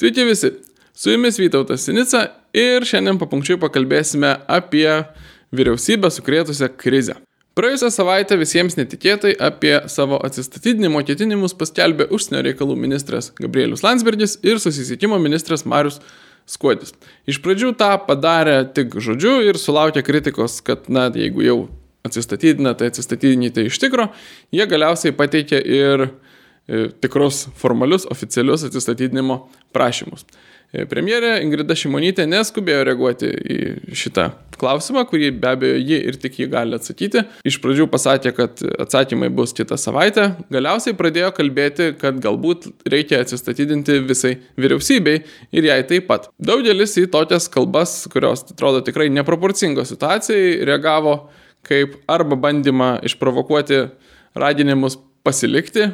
Sveiki visi, su jumis Vytautas Sinica ir šiandien papunkčiui pakalbėsime apie vyriausybę sukrėtusią krizę. Praėjusią savaitę visiems netikėtai apie savo atsistatydinimo ketinimus paskelbė užsienio reikalų ministras Gabrielius Landsbergis ir susisiekimo ministras Marius Skuodis. Iš pradžių tą padarė tik žodžiu ir sulaukė kritikos, kad, na, jeigu jau atsistatydina, tai atsistatydinite iš tikro, jie galiausiai pateikė ir E, tikrus formalius oficialius atsistatydinimo prašymus. E, premjerė Ingrida Šimonytė neskubėjo reaguoti į šitą klausimą, kurį be abejo ji ir tik jį gali atsakyti. Iš pradžių pasakė, kad atsakymai bus kitą savaitę, galiausiai pradėjo kalbėti, kad galbūt reikia atsistatydinti visai vyriausybei ir jai taip pat. Daugelis į tokias kalbas, kurios atrodo tikrai neproporcingos situacijai, reagavo kaip arba bandymą išprovokuoti raginimus pasilikti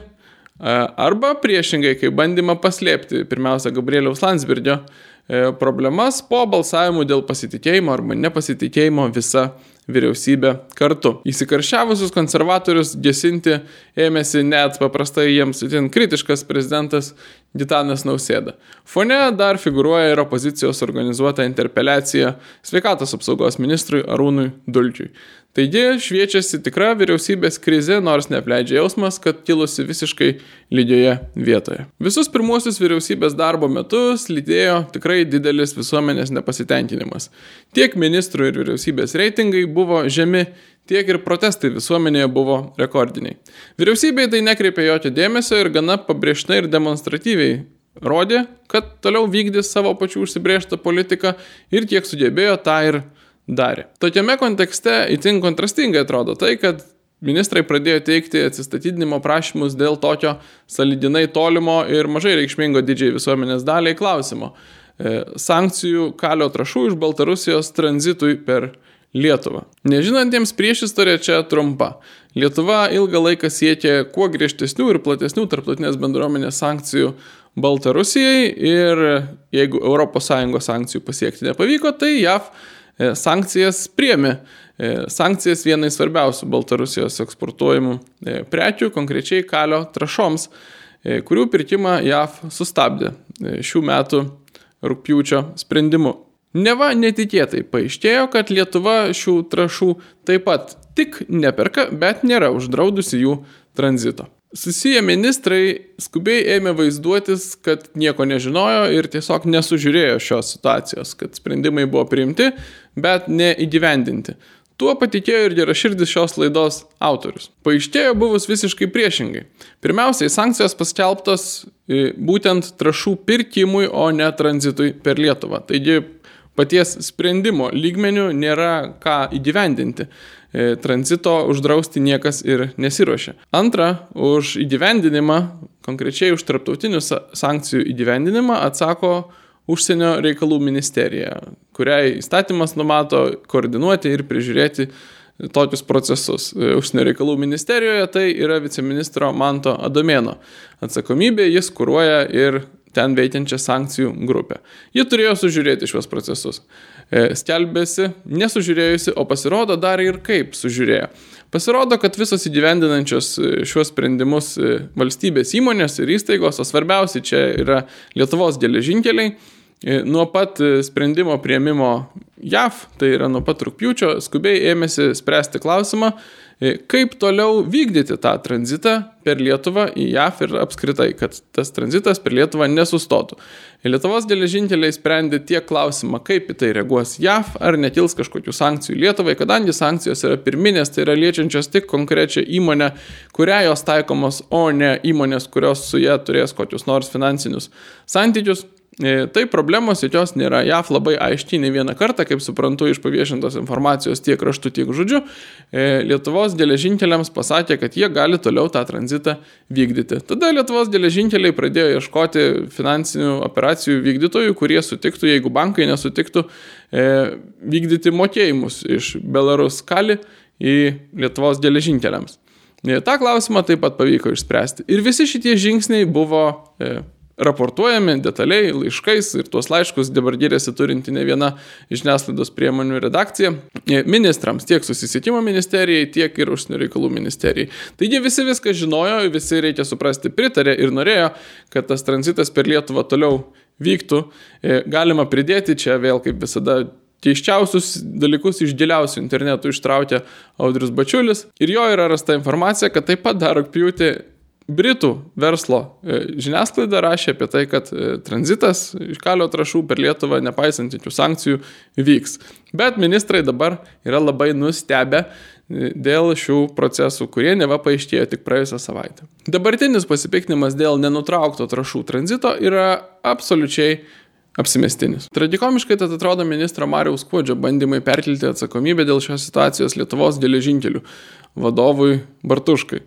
Arba priešingai, kai bandymą paslėpti pirmiausia Gabrieliaus Landsbergio e, problemas po balsavimu dėl pasitikėjimo arba nepasitikėjimo visa vyriausybė kartu. Įsikaršiavusius konservatorius gesinti ėmėsi net paprastai jiems itin kritiškas prezidentas Gitanas Nausėda. Fone dar figuruoja ir opozicijos organizuota interpeliacija sveikatos apsaugos ministrui Arūnui Dulčiui. Taigi šviečiasi tikra vyriausybės krizė, nors neapleidžia jausmas, kad kilusi visiškai lygioje vietoje. Visus pirmuosius vyriausybės darbo metus lydėjo tikrai didelis visuomenės nepasitenkinimas. Tiek ministrų ir vyriausybės reitingai buvo žemi, tiek ir protestai visuomenėje buvo rekordiniai. Vyriausybė tai nekreipė jokio dėmesio ir gana pabrėžtai ir demonstratyviai rodė, kad toliau vykdys savo pačių užsibrėžtą politiką ir kiek sugebėjo tą ir darė. Tokiame kontekste itin kontrastingai atrodo tai, kad ministrai pradėjo teikti atsistatydinimo prašymus dėl tokio salidinai tolimo ir mažai reikšmingo didžiai visuomenės daliai klausimo e, - sankcijų kalio trašų iš Baltarusijos tranzitui per Lietuvą. Nežinantiems priešistorė čia trumpa. Lietuva ilgą laiką siekė kuo griežtesnių ir platesnių tarptautinės bendruomenės sankcijų Baltarusijai ir jeigu ES sankcijų pasiekti nepavyko, tai JAV E, sankcijas priemi. E, sankcijas vienai svarbiausių Baltarusijos eksportuojamų e, prekių, konkrečiai kalio trašoms, kurių pirkimą JAV sustabdė šių metų rūpjūčio sprendimu. Neva netikėtai paaiškėjo, kad Lietuva šių trašų taip pat tik neperka, bet nėra uždraudusi jų tranzito. Susiję ministrai skubiai ėmė vaizduotis, kad nieko nežinojo ir tiesiog nesužiūrėjo šios situacijos, kad sprendimai buvo priimti, bet neįgyvendinti. Tuo patikėjo ir geraširdis šios laidos autorius. Paaiškėjo buvus visiškai priešingai. Pirmiausiai, sankcijos paskelbtos e, būtent trašų pirkimui, o ne tranzitui per Lietuvą. Taigi paties sprendimo lygmenių nėra ką įgyvendinti. E, tranzito uždrausti niekas ir nesiuošia. Antra, už įgyvendinimą, konkrečiai už tarptautinių sankcijų įgyvendinimą atsako užsienio reikalų ministerija, kuriai įstatymas numato koordinuoti ir prižiūrėti tokius procesus. E, užsienio reikalų ministerijoje tai yra viceministro Manto Adomėno atsakomybė, jis kūruoja ir ten veikiančią sankcijų grupę. Ji turėjo sužiūrėti šios procesus. E, skelbėsi nesužiūrėjusi, o pasirodo dar ir kaip sužiūrėjo. Pasirodo, kad visos įgyvendinančios e, šiuos sprendimus e, valstybės įmonės ir įstaigos, o svarbiausia čia yra Lietuvos geležinkeliai, nuo pat sprendimo prieimimo JAV, tai yra nuo pat rūpjūčio, skubiai ėmėsi spręsti klausimą, kaip toliau vykdyti tą tranzitą per Lietuvą į JAF ir apskritai, kad tas tranzitas per Lietuvą nesustotų. Lietuvos geležinkeliai sprendė tiek klausimą, kaip į tai reaguos JAF, ar nekils kažkokių sankcijų Lietuvai, kadangi sankcijos yra pirminės, tai yra liečiančios tik konkrečią įmonę, kurią jos taikomos, o ne įmonės, kurios su ją turės kokius nors finansinius santykius. E, tai problemos jokios nėra. JAF labai aiškiai ne vieną kartą, kaip suprantu iš paviešintos informacijos tiek raštų, tiek žodžiu, e, Lietuvos geležinkeliams pasakė, kad jie gali toliau tą tranzitą vykdyti. Tada Lietuvos geležinkeliai pradėjo ieškoti finansinių operacijų vykdytojų, kurie sutiktų, jeigu bankai nesutiktų, e, vykdyti mokėjimus iš Belarus kali į Lietuvos geležinkeliams. Ta klausimą taip pat pavyko išspręsti. Ir visi šitie žingsniai buvo raportuojami detaliai laiškais ir tuos laiškus dabar gyrėsi turinti ne viena žiniasklaidos priemonių redakcija ministrams, tiek susisiekimo ministerijai, tiek ir užsienio reikalų ministerijai. Taigi visi viską žinojo, visi reikia suprasti pritarė ir norėjo, kad tas tranzitas per Lietuvą toliau vyktų. E, galima pridėti čia vėl, kaip visada, keiščiausius dalykus iš giliausių internetų ištraukė Audrius Bačiulis ir jo yra rasta informacija, kad taip pat dar rūpjūti Britų verslo e, žiniasklaida rašė apie tai, kad e, tranzitas iš kalio trašų per Lietuvą, nepaisant jokių sankcijų, vyks. Bet ministrai dabar yra labai nustebę e, dėl šių procesų, kurie neva paaiškėjo tik praėjusią savaitę. Dabartinis pasipiktinimas dėl nenutraukto trašų tranzito yra absoliučiai apsimestinis. Tragikomiškai tad atrodo ministro Mariaus Kuodžio bandymai perkelti atsakomybę dėl šios situacijos Lietuvos geležinkelių vadovui Bartuškai.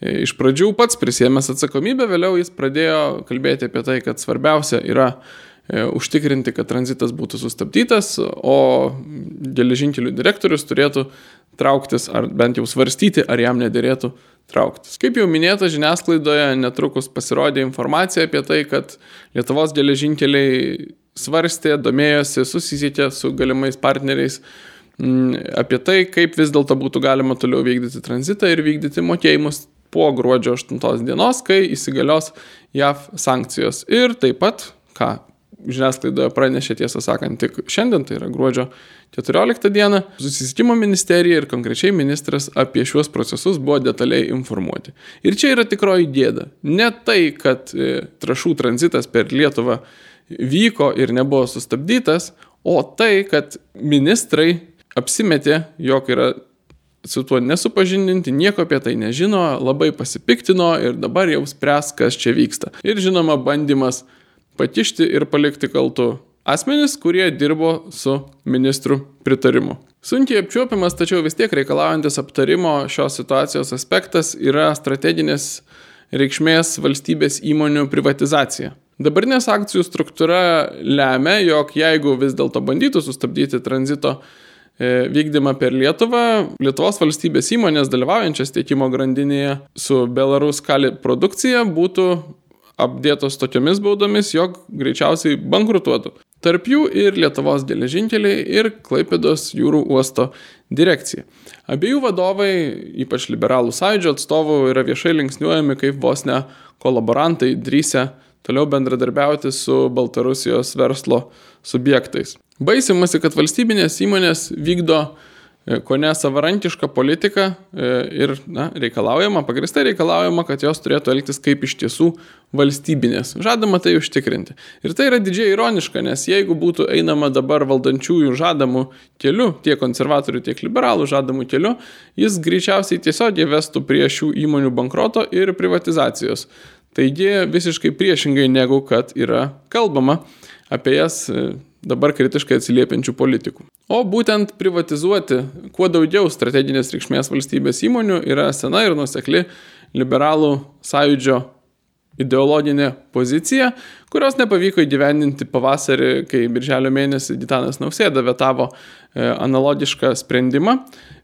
Iš pradžių pats prisėmęs atsakomybę, vėliau jis pradėjo kalbėti apie tai, kad svarbiausia yra e, užtikrinti, kad tranzitas būtų sustabdytas, o geležinkelių direktorius turėtų trauktis ar bent jau svarstyti, ar jam nedėrėtų trauktis. Kaip jau minėta, žiniasklaidoje netrukus pasirodė informacija apie tai, kad Lietuvos geležinkeliai svarstė, domėjosi, susisiekė su galimais partneriais apie tai, kaip vis dėlto būtų galima toliau vykdyti tranzitą ir vykdyti mokėjimus po gruodžio 8 dienos, kai įsigalios JAV sankcijos. Ir taip pat, ką žiniasklaidoje pranešė tiesą sakant tik šiandien, tai yra gruodžio 14 dieną, susisiekimo ministerija ir konkrečiai ministras apie šiuos procesus buvo detaliai informuoti. Ir čia yra tikroji gėda. Ne tai, kad e, trašų tranzitas per Lietuvą vyko ir nebuvo sustabdytas, o tai, kad ministrai apsimetė, jog yra su tuo nesupažindinti, nieko apie tai nežino, labai pasipiktino ir dabar jau spręs, kas čia vyksta. Ir žinoma, bandymas patišti ir palikti kaltų asmenis, kurie dirbo su ministrų pritarimu. Sunkiai apčiuopiamas, tačiau vis tiek reikalaujantis aptarimo šios situacijos aspektas yra strateginės reikšmės valstybės įmonių privatizacija. Dabartinės akcijų struktūra lemia, jog jeigu vis dėlto bandytų sustabdyti tranzito vykdymą per Lietuvą, Lietuvos valstybės įmonės dalyvaujančias tiekimo grandinėje su Belarus kali produkcija būtų apdėtos tokiomis baudomis, jog greičiausiai bankrutuotų. Tarp jų ir Lietuvos geležinkeliai ir Klaipėdos jūrų uosto direkcija. Abiejų vadovai, ypač liberalų sąjūdžio atstovų, yra viešai linksniuojami kaip vos ne kolaborantai drįsę toliau bendradarbiauti su Baltarusijos verslo subjektais. Baisimasi, kad valstybinės įmonės vykdo e, ko ne savarankišką politiką e, ir na, reikalaujama, pagristai reikalaujama, kad jos turėtų elgtis kaip iš tiesų valstybinės. Žadama tai užtikrinti. Ir tai yra didžiai ironiška, nes jeigu būtų einama dabar valdančiųjų žadamų keliu, tiek konservatorių, tiek liberalų žadamų keliu, jis greičiausiai tiesiog įvestų prie šių įmonių bankroto ir privatizacijos. Taigi visiškai priešingai negu kad yra kalbama apie jas e, dabar kritiškai atsiliepiančių politikų. O būtent privatizuoti kuo daugiau strateginės reikšmės valstybės įmonių yra sena ir nusekli liberalų sąjūdžio ideologinė pozicija, kurios nepavyko įgyvendinti pavasarį, kai birželio mėnesį Ditanas Nausėda vetavo analogišką sprendimą.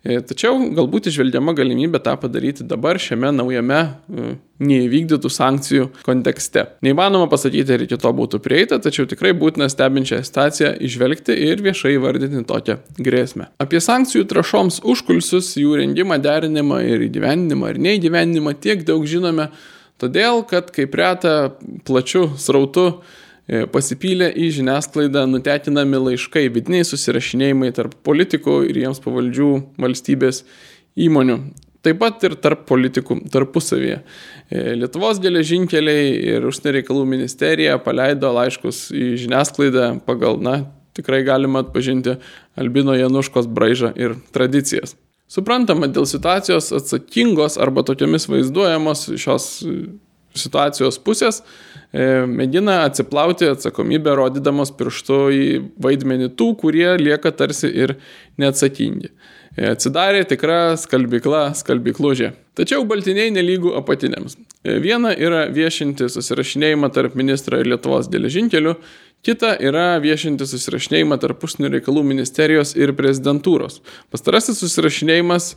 E, tačiau galbūt išvelgiama galimybė tą padaryti dabar šiame naujame e, neįvykdytų sankcijų kontekste. Neįmanoma pasakyti, ar iki to būtų prieita, tačiau tikrai būtina stebinčią situaciją išvelgti ir viešai įvardinti tokią grėsmę. Apie sankcijų trašoms užkulsius, jų rengimą, derinimą ir įgyvendinimą ar neįgyvendinimą tiek daug žinome, Todėl, kad kaip reta plačiu srautu e, pasipylė į žiniasklaidą nutekinami laiškai, vidiniai susirašinėjimai tarp politikų ir jiems pavaldžių valstybės įmonių. Taip pat ir tarp politikų tarpusavyje. E, Lietuvos geležinkeliai ir užsienio reikalų ministerija paleido laiškus į žiniasklaidą pagal, na, tikrai galima atpažinti Albino Januškos braižą ir tradicijas. Suprantama, dėl situacijos atsakingos arba tokiamis vaizduojamos šios situacijos pusės e, mėgina atsiplauti atsakomybę, rodydamos pirštu į vaidmenį tų, kurie lieka tarsi ir neatsakingi. E, atsidarė tikra skalbykla skalbyklužė. Tačiau baltiniai nelygų apatiniams. E, viena yra viešinti susirašinėjimą tarp ministro ir Lietuvos geležinkelių, Kita yra viešinti susirašinėjimą tarp užsienio reikalų ministerijos ir prezidentūros. Pastarasis susirašinėjimas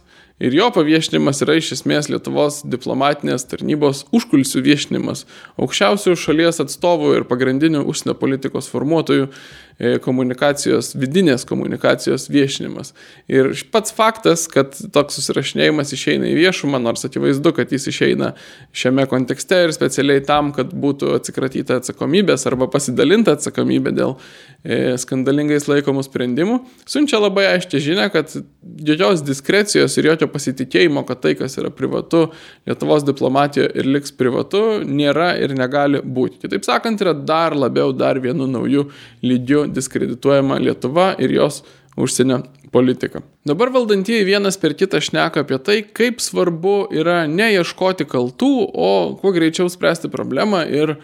ir jo paviešinimas yra iš esmės Lietuvos diplomatinės tarnybos užkulisių viešinimas, aukščiausių šalies atstovų ir pagrindinių užsienio politikos formuotojų E, komunikacijos, vidinės komunikacijos viešinimas. Ir pats faktas, kad toks susirašinėjimas išeina į viešumą, nors akivaizdu, kad jis išeina šiame kontekste ir specialiai tam, kad būtų atsikratyta atsakomybės arba pasidalinta atsakomybė dėl e, skandalingais laikomų sprendimų, siunčia labai aiškiai žinia, kad jokios diskrecijos ir jokio pasitikėjimo, kad tai, kas yra privatu Lietuvos diplomatijoje ir liks privatu, nėra ir negali būti. Kitaip sakant, yra dar labiau, dar vienu nauju lygiu diskredituojama Lietuva ir jos užsienio politika. Dabar valdantieji vienas per kitą šneka apie tai, kaip svarbu yra neieškoti kaltų, o kuo greičiau spręsti problemą ir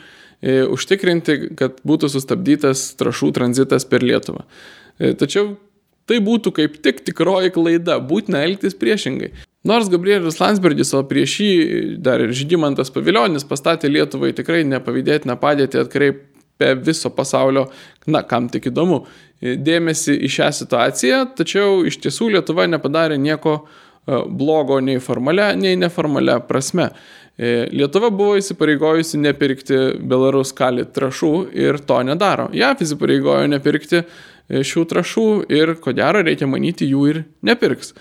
užtikrinti, kad būtų sustabdytas trašų tranzitas per Lietuvą. E, tačiau tai būtų kaip tik tikroji klaida, būtina elgtis priešingai. Nors Gabrielius Landsbergis, o prieš jį dar ir Žygimantas Paviljonis pastatė Lietuvai tikrai nepavydėtiną padėtį atkreip apie viso pasaulio, na, kam tik įdomu, dėmesį į šią situaciją, tačiau iš tiesų Lietuva nepadarė nieko e, blogo nei formalia, nei neformalia prasme. E, Lietuva buvo įsipareigojusi nepirkti Belarus kali trašų ir to nedaro. JAF įsipareigojo nepirkti e, šių trašų ir ko gero reikia manyti jų ir nepirks.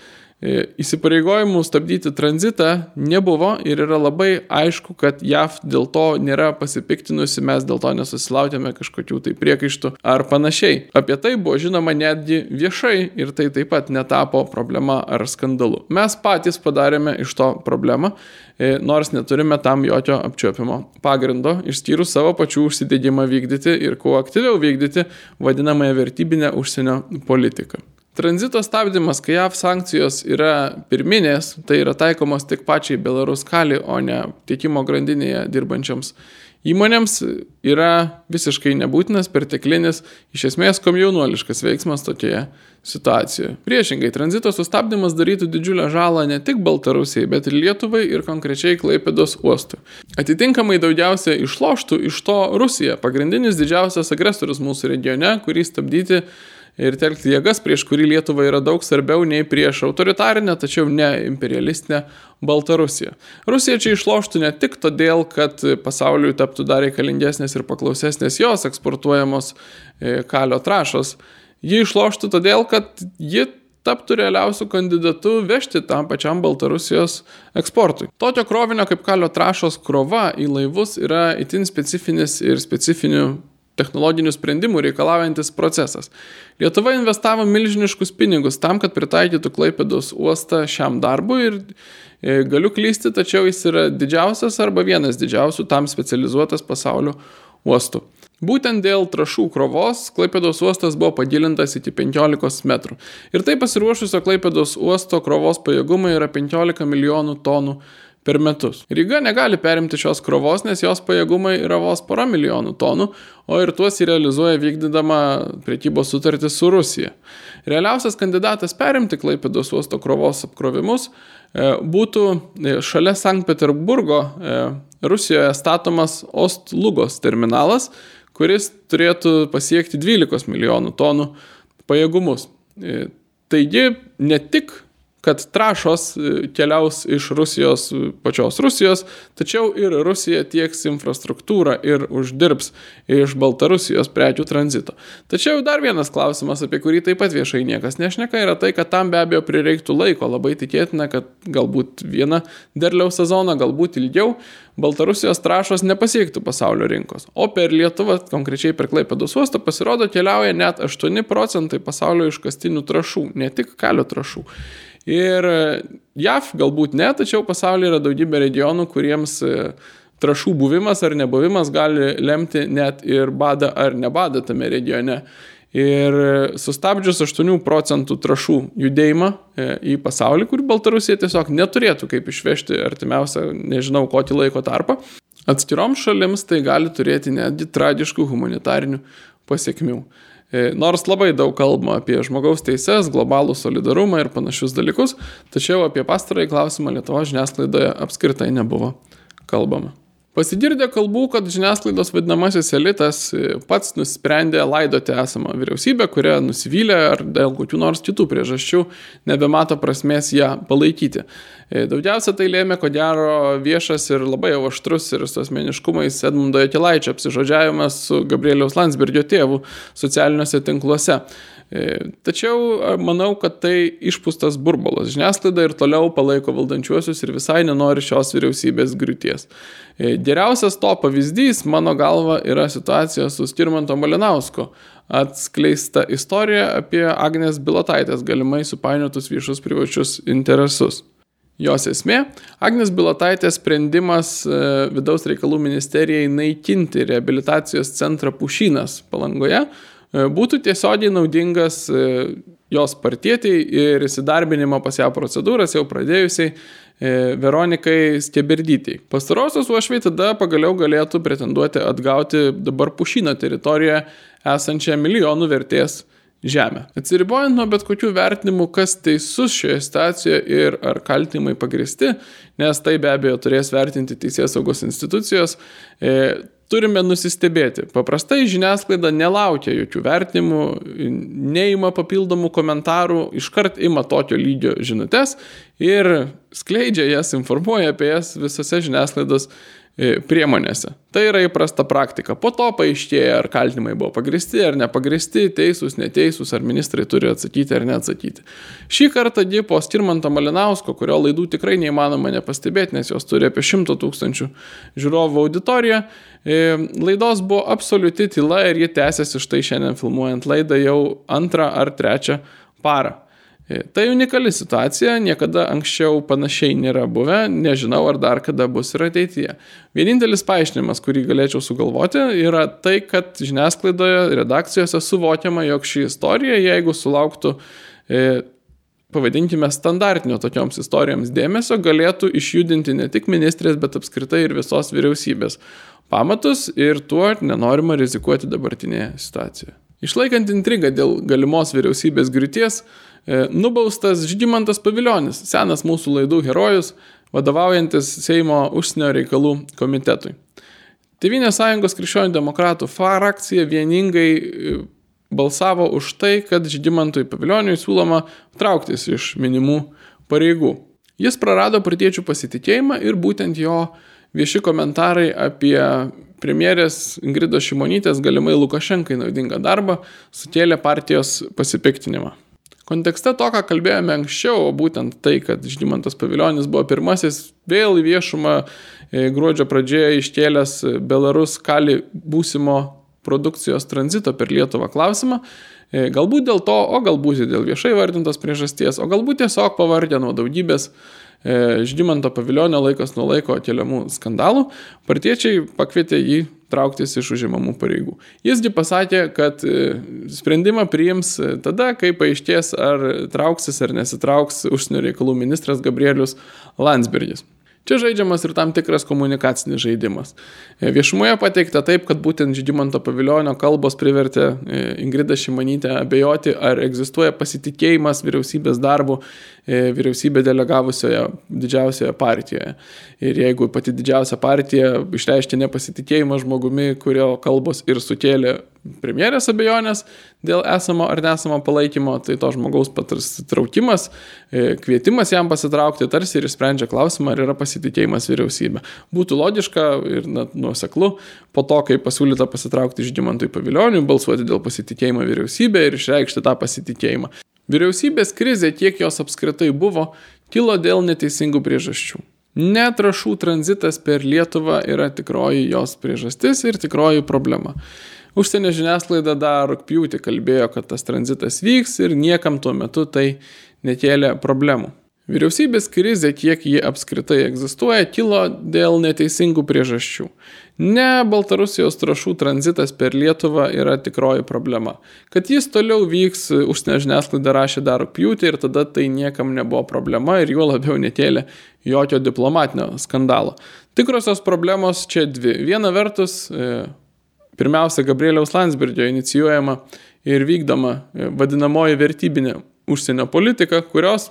E, įsipareigojimų stabdyti tranzitą nebuvo ir yra labai aišku, kad JAV dėl to nėra pasipiktinusi, mes dėl to nesusilautėme kažkokių tai priekaištų ar panašiai. Apie tai buvo žinoma netgi viešai ir tai taip pat netapo problema ar skandalu. Mes patys padarėme iš to problemą, e, nors neturime tam jokio apčiopimo pagrindo, išskyrus savo pačių užsidėgymą vykdyti ir kuo aktyviau vykdyti vadinamąją vertybinę užsienio politiką. Tranzito stabdymas, kai JAV sankcijos yra pirminės, tai yra taikomos tik pačiai Belarus kali, o ne tiekimo grandinėje dirbančiams įmonėms, yra visiškai nebūtinas, perteklinis, iš esmės komjaunuoliškas veiksmas tokioje situacijoje. Priešingai, tranzito sustabdymas darytų didžiulę žalą ne tik Baltarusijai, bet ir Lietuvai ir konkrečiai Klaipėdos uostui. Atitinkamai daugiausia išloštų iš to Rusija, pagrindinis didžiausias agresorius mūsų regione, kurį stabdyti ir telkti jėgas, prieš kurį Lietuva yra daug svarbiau nei prieš autoritarinę, tačiau ne imperialistinę Baltarusiją. Rusija čia išloštų ne tik todėl, kad pasauliui taptų dar reikalingesnės ir paklausesnės jos eksportuojamos e, kalio trašos, ji išloštų todėl, kad ji taptų realiausių kandidatų vežti tam pačiam Baltarusijos eksportui. Tokio krovinio kaip kalio trašos krova į laivus yra itin specifinis ir specifinių technologinių sprendimų reikalaujantis procesas. Lietuva investavo milžiniškus pinigus tam, kad pritaikytų Klaipėdos uostą šiam darbui ir e, galiu klysti, tačiau jis yra didžiausias arba vienas didžiausių tam specializuotas pasaulio uostų. Būtent dėl trašų krovos Klaipėdos uostas buvo pagilintas iki 15 metrų. Ir tai pasiruošusio Klaipėdos uosto krovos pajėgumai yra 15 milijonų tonų per metus. Ryga negali perimti šios krovos, nes jos pajėgumai yra vos pora milijonų tonų, o ir tuos įrealizuoja vykdydama priekybos sutartį su Rusija. Realiausias kandidatas perimti Klaipėdos uosto krovos apkrovimus e, būtų e, šalia Sankt Peterburgo e, Rusijoje statomas Ostlugos terminalas, kuris turėtų pasiekti 12 milijonų tonų pajėgumus. Taigi ne tik kad trašos e, keliaus iš Rusijos, e, pačios Rusijos, tačiau ir Rusija tieks infrastruktūrą ir uždirbs iš Baltarusijos prekių tranzito. Tačiau dar vienas klausimas, apie kurį taip pat viešai niekas nešneka, yra tai, kad tam be abejo prireiktų laiko. Labai tikėtina, kad galbūt vieną derliaus sezoną, galbūt ilgiau. Baltarusijos trašos nepasiektų pasaulio rinkos. O per Lietuvą, konkrečiai per Klaipėdos uostą, pasirodo keliauja net 8 procentai pasaulio iškastinių trašų, ne tik kalio trašų. Ir JAV galbūt ne, tačiau pasaulyje yra daugybė regionų, kuriems e, trašų buvimas ar nebuvimas gali lemti net ir badą ar nebadą tame regione. Ir sustabdžius 8 procentų trašų judėjimą e, į pasaulį, kur Baltarusija tiesiog neturėtų kaip išvežti artimiausią, nežinau, kokį laiko tarpą, atskirom šalims tai gali turėti netgi tragiškų humanitarinių pasiekmių. E, nors labai daug kalbama apie žmogaus teises, globalų solidarumą ir panašius dalykus, tačiau apie pastarąjį klausimą Lietuvo žiniasklaidoje apskritai nebuvo kalbama. Pasigirdė kalbų, kad žiniasklaidos vadinamasis elitas pats nusprendė laidoti esamą vyriausybę, kurią nusivylė ar dėl kokių nors kitų priežasčių nebemato prasmės ją palaikyti. E, daugiausia tai lėmė, ko gero, viešas ir labai jau aštrus ir su asmeniškumais Edmundo Jakilaičio apsižodžiavimas su Gabrieliaus Landsbergio tėvu socialiniuose tinkluose. E, tačiau manau, kad tai išpūstas burbulas. Žiniasklaida ir toliau palaiko valdančiuosius ir visai nenori šios vyriausybės griūties. E, geriausias to pavyzdys, mano galva, yra situacija su Skirmanto Malinausku. Atskleista istorija apie Agnės Bilotaitės galimai supainiotus viešus privačius interesus. Jos esmė - Agnes Bilotaitės sprendimas e, vidaus reikalų ministerijai naikinti rehabilitacijos centrą Pušynas palangoje būtų tiesiogiai naudingas e, jos partietiai ir įsidarbinimo pas ją procedūras jau pradėjusiai e, Veronikai Steberdytei. Pastarosios uošviai tada pagaliau galėtų pretenduoti atgauti dabar pušyno teritoriją esančią milijonų vertės žemę. Atsiribojant nuo bet kokių vertinimų, kas teisus šioje situacijoje ir ar kaltinimai pagristi, nes tai be abejo turės vertinti teisės saugos institucijos, turime nusistebėti. Paprastai žiniasklaida nelaukia jokių vertinimų, neima papildomų komentarų, iškart ima tokio lygio žinutės ir skleidžia jas, informuoja apie jas visose žiniasklaidos priemonėse. Tai yra įprasta praktika. Po to paaiškėja, ar kaltinimai buvo pagristi ar nepagristi, teisūs, neteisūs, ar ministrai turi atsakyti ar neatsakyti. Šį kartą ji po Stirmanto Malinausko, kurio laidų tikrai neįmanoma nepastebėti, nes jos turi apie 100 tūkstančių žiūrovų auditoriją, e, laidos buvo absoliuti tyla ir ji tęsiasi štai šiandien filmuojant laidą jau antrą ar trečią parą. E, tai unikali situacija, niekada anksčiau panašiai nėra buvę, nežinau ar dar kada bus ir ateityje. Vienintelis paaiškinimas, kurį galėčiau sugalvoti, yra tai, kad žiniasklaidoje, redakcijose suvokiama, jog ši istorija, jeigu sulauktų, e, pavadinkime, standartinio tokioms istorijoms dėmesio, galėtų išjudinti ne tik ministrės, bet apskritai ir visos vyriausybės pamatus ir tuo nenorima rizikuoti dabartinėje situacijoje. Išlaikant intrigą dėl galimos vyriausybės griūties, nubaustas Žygimantas Paviljonis, senas mūsų laidų herojus, vadovaujantis Seimo užsienio reikalų komitetui. Tevinės sąjungos krikščionių demokratų frakcija vieningai e, balsavo už tai, kad Žygimantui Paviljoniui siūloma trauktis iš minimų pareigų. Jis prarado partiečių pasitikėjimą ir būtent jo vieši komentarai apie premjerės Ingridos Šimonytės galimai Lukašenkai naudingą darbą sukėlė partijos pasipiktinimą. Kontekste to, ką kalbėjome anksčiau, būtent tai, kad Žygimantas Paviljonis buvo pirmasis vėl į viešumą e, gruodžio pradžioje iškėlęs Belarus kali būsimo produkcijos tranzito per Lietuvą klausimą, e, galbūt dėl to, o galbūt dėl viešai vardintos priežasties, o galbūt tiesiog pavardė nuo daugybės e, Žygimanto Paviljonio laikas nuo laiko keliamų skandalų, partiečiai pakvietė jį trauktis iš užimamų pareigų. Jisgi pasakė, kad e, sprendimą priims tada, kai paaiškės, ar trauksis ar nesitrauks užsienio reikalų ministras Gabrielius Landsbergis. Čia žaidžiamas ir tam tikras komunikacinis žaidimas. E, viešumoje pateikta taip, kad būtent Žygimanto paviljonio kalbos privertė Ingrida Šimanytę abejoti, ar egzistuoja pasitikėjimas vyriausybės darbu E, vyriausybė delegavusioje didžiausioje partijoje. Ir jeigu pati didžiausia partija išreiškė nepasitikėjimą žmogumi, kurio kalbos ir sukėlė premjerės abejonės dėl esamo ar nesamo palaikymo, tai to žmogaus patraukimas, e, kvietimas jam pasitraukti tarsi ir sprendžia klausimą, ar yra pasitikėjimas vyriausybė. Būtų logiška ir nuoseklu po to, kai pasiūlyta pasitraukti žygimantui pavilioniui, balsuoti dėl pasitikėjimo vyriausybė ir išreikšti tą pasitikėjimą. Vyriausybės krizė, kiek jos apskritai buvo, kilo dėl neteisingų priežasčių. Netrašų tranzitas per Lietuvą yra tikroji jos priežastis ir tikroji problema. Užsienio žiniasklaida dar rūpjūti kalbėjo, kad tas tranzitas vyks ir niekam tuo metu tai nekėlė problemų. Vyriausybės krizė, kiek ji apskritai egzistuoja, kilo dėl neteisingų priežasčių. Ne Baltarusijos trašų tranzitas per Lietuvą yra tikroji problema. Kad jis toliau vyks, užsienio žiniasklaida rašė dar rūpjūtį ir tada tai niekam nebuvo problema ir juo labiau netėlė jokio diplomatinio skandalo. Tikrosios problemos čia dvi. Viena vertus, e, pirmiausia, Gabrieliaus Landsbergio inicijuojama ir vykdoma e, vadinamoji vertybinė užsienio politika, kurios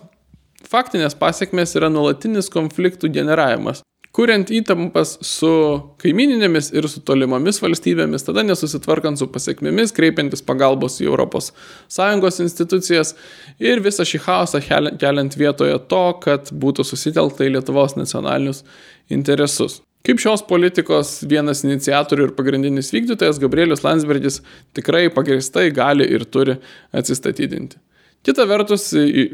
Faktinės pasiekmes yra nuolatinis konfliktų generavimas, kuriant įtampas su kaimininėmis ir su tolimomis valstybėmis, tada nesusitvarkant su pasiekmėmis, kreipiantis pagalbos į ES institucijas ir visą šį chaosą keliant vietoje to, kad būtų susitelkta į Lietuvos nacionalinius interesus. Kaip šios politikos vienas iniciatorių ir pagrindinis vykdytojas Gabrielius Landsbergis tikrai pagristai gali ir turi atsistatydinti. Kita vertus,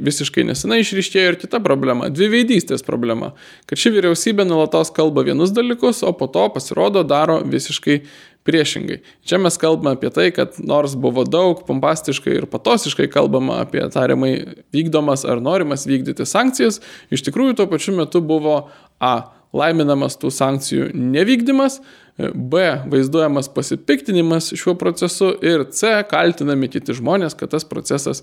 visiškai nesenai išryškėjo ir kita problema - dviveidystės problema, kad ši vyriausybė nulatos kalba vienus dalykus, o po to pasirodo daro visiškai priešingai. Čia mes kalbame apie tai, kad nors buvo daug pompastiškai ir patosiškai kalbama apie tariamai vykdomas ar norimas vykdyti sankcijas, iš tikrųjų tuo pačiu metu buvo A. laiminamas tų sankcijų nevykdymas, B. vaizduojamas pasipiktinimas šiuo procesu ir C. kaltinami kiti žmonės, kad tas procesas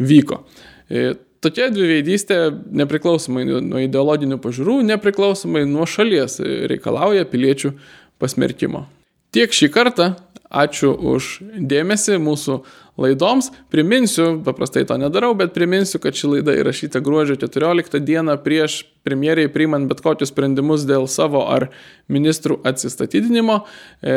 vyko. E, tokia dviveidystė nepriklausomai nuo ideologinių pažiūrų, nepriklausomai nuo šalies reikalauja piliečių pasmerkimo. Tiek šį kartą, ačiū už dėmesį mūsų laidoms. Priminsiu, paprastai to nedarau, bet priminsiu, kad ši laida įrašyta gruodžio 14 dieną prieš premjeriai priimant bet kokius sprendimus dėl savo ar ministrų atsistatydinimo. E,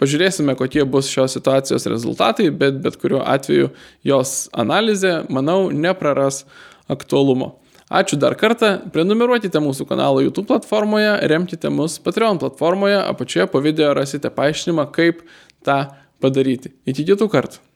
pažiūrėsime, kokie bus šios situacijos rezultatai, bet bet kuriuo atveju jos analizė, manau, nepraras aktualumo. Ačiū dar kartą, prenumeruokite mūsų kanalą YouTube platformoje, remkite mus Patreon platformoje, apačioje po video rasite paaiškinimą, kaip tą padaryti. Iki kitų kartų.